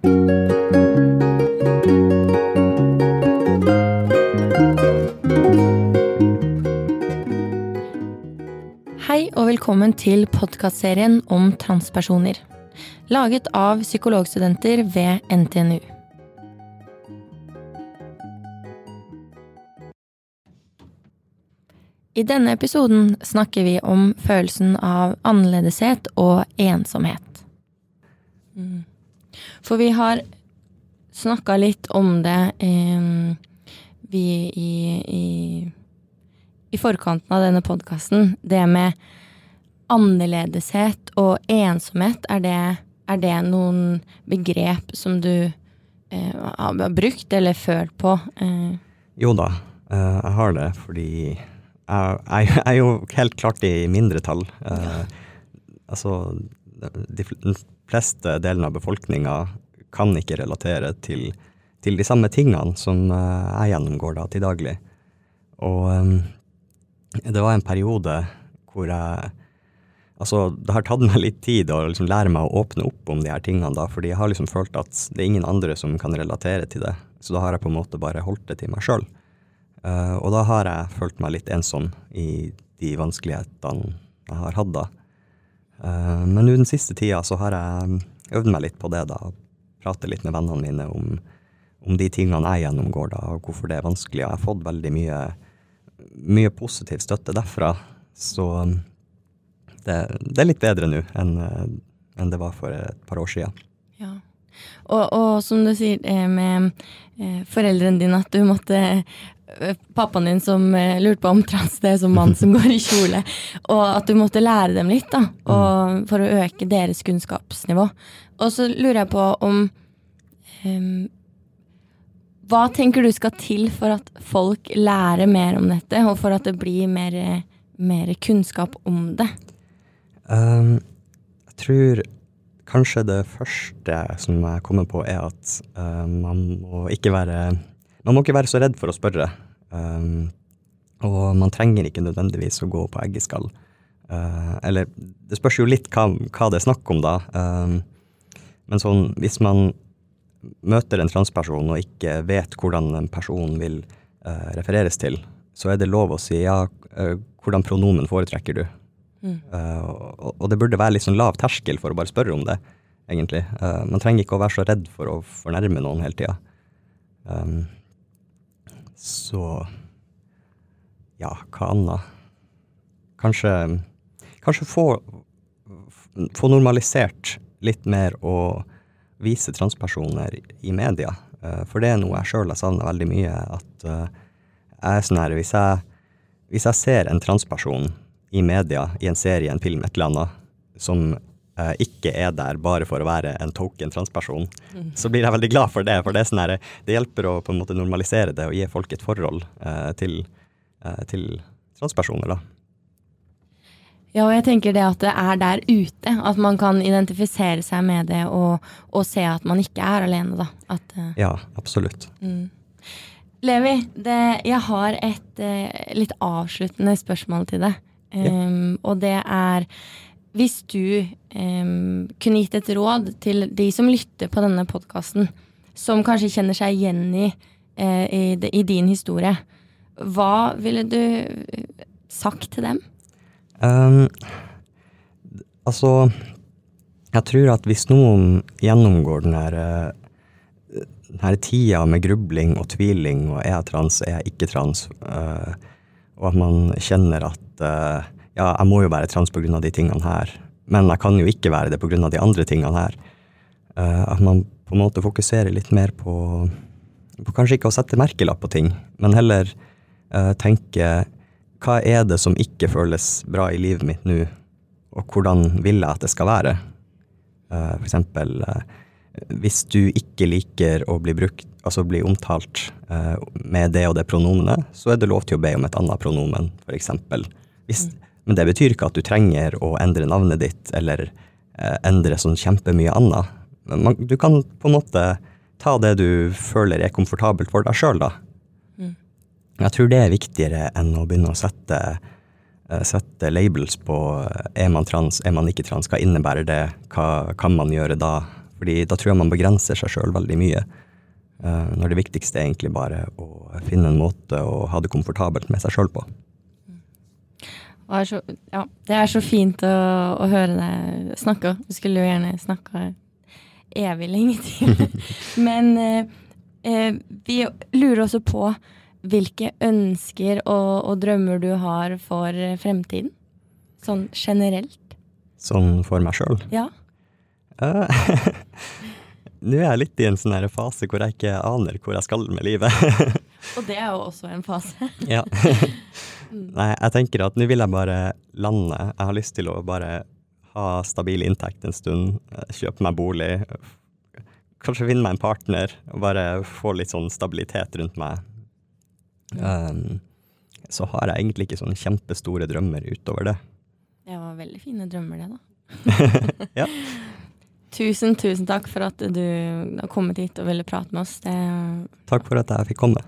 Hei og velkommen til podkastserien om transpersoner. Laget av psykologstudenter ved NTNU. I denne episoden snakker vi om følelsen av annerledeshet og ensomhet. Mm. For vi har snakka litt om det eh, vi i, i, i forkanten av denne podkasten. Det med annerledeshet og ensomhet. Er det, er det noen begrep som du eh, har brukt eller følt på? Eh? Jo da, eh, jeg har det fordi jeg, jeg, er jo helt klart i mindretall. Ja. altså, de fleste delene av befolkninga kan ikke relatere til, til, de samme tingene som uh, jeg gjennomgår da til daglig. Og um, det var en periode hvor jeg Altså, det har tatt meg litt tid å liksom lære meg å åpne opp om de her tingene, da, fordi jeg har liksom følt at det er ingen andre som kan relatere til det. Så da har jeg på en måte bare holdt det til meg sjøl. Uh, og da har jeg følt meg litt ensom i de vanskelighetene jeg har hatt da. Uh, men nå den siste tida så har jeg øvd meg litt på det, da. Prate litt med vennene mine om, om, de tingene jeg gjennomgår, da, og hvorfor det er vanskelig. Jeg har fått veldig mye, mye positiv støtte derfra. Så det, det er litt bedre nå enn, enn det var for et par år sia. Ja. Og, og, som du sier med foreldrene dine, at du måtte Eh, pappaen din som eh, lurte på om trans det er som mann som går i kjole, og at du måtte lære dem litt da, og, mm. for å øke deres kunnskapsnivå. Og så lurer jeg på om um, Hva tenker du skal til for at folk lærer mer om dette, og for at det blir mer, mer kunnskap om det? Um, jeg tror kanskje det første som jeg kommer på, er at uh, man må ikke være man må ikke være så redd for å spørre. Um, og man trenger ikke nødvendigvis å gå på eggeskall. Uh, eller det spørs jo litt hva, hva, det er snakk om, da. Um, men sånn, hvis man møter en transperson og ikke vet hvordan en person vil uh, refereres til, så er det lov å si ja, uh, hvordan pronomen foretrekker du? Mm. Og, det burde være litt sånn lav terskel for å bare spørre om det, egentlig. man trenger ikke å være så redd for å fornærme noen hele tida. Um, så Ja, hva annet? Kanskje, kanskje få, få normalisert litt mer å vise transpersoner i media. Uh, for det er noe jeg sjøl har savna veldig mye. At jeg er sånn her hvis jeg, hvis jeg ser en transperson i media, i en serie, en film, et eller annet, som eh, ikke er der bare for å være en token transperson, mm. så blir jeg veldig glad for det. For det, sånn her, det hjelper å på en måte normalisere det og gi folk et forhold eh, til, eh, til, transpersoner. da. Ja, og jeg tenker det at det er der ute. At man kan identifisere seg med det og, og se at man ikke er alene, da. At, ja, absolutt. Mm. Levi, det, jeg har et litt avsluttende spørsmål til deg. Um. Og det er hvis du um, kunne gitt et råd til de som lytter på denne podkasten, som kanskje kjenner seg igjen i, uh, i, i, din historie, hva ville du sagt til dem? Um, altså Jeg tror at hvis noen gjennomgår den her, uh, denne tida med grubling og tviling og er jeg trans, er jeg ikke trans, uh, og at man kjenner at uh, ja, jeg må jo være trans pga. de tingene her, men jeg kan jo ikke være det pga. de andre tingene her. Uh, at man på en måte fokuserer litt mer på, på kanskje ikke å sette merkelapp på ting, men heller uh, tenke hva er det som ikke føles bra i livet mitt nå, og hvordan vil jeg at det skal være? For eksempel hvis du ikke liker å bli brukt, altså bli omtalt med det og det pronomenet, så er det lov til å be om et annet pronomen, for eksempel. Hvis, mm men det betyr ikke at du trenger å endre navnet ditt eller eh, endre sånn kjempemye annet. Man, du kan på en måte ta det du føler er komfortabelt for deg sjøl, da. Mm. Jeg tror det er viktigere enn å begynne å sette, uh, sette labels på uh, er man trans, er man ikke trans, hva innebærer det, hva kan man gjøre da? Fordi da tror jeg man begrenser seg sjøl veldig mye. Uh, når det viktigste er egentlig bare å finne en måte å ha det komfortabelt med seg sjøl på. Er, så, ja, det er så fint å, å høre deg snakke. Du skulle jo gjerne snakka evig lenge til. Men eh, eh, vi lurer også på hvilke ønsker og, og, drømmer du har for fremtiden? Sånn generelt. Sånn for meg sjøl? Ja. Uh, Nå er jeg litt i en sånn fase hvor jeg ikke aner hvor jeg skal med livet. og det er jo også en fase. ja. Nei, jeg tenker at nå vil jeg bare lande. Jeg har lyst til å bare ha stabil inntekt en stund, kjøpe meg bolig, kanskje finne meg en partner og bare få litt sånn stabilitet rundt meg. Um, så har jeg egentlig ikke sånne kjempestore drømmer utover det. Det var veldig fine drømmer, det, da. ja. Tusen, tusen takk for at du har kommet hit og ville prate med oss. Det... Takk for at jeg fikk komme.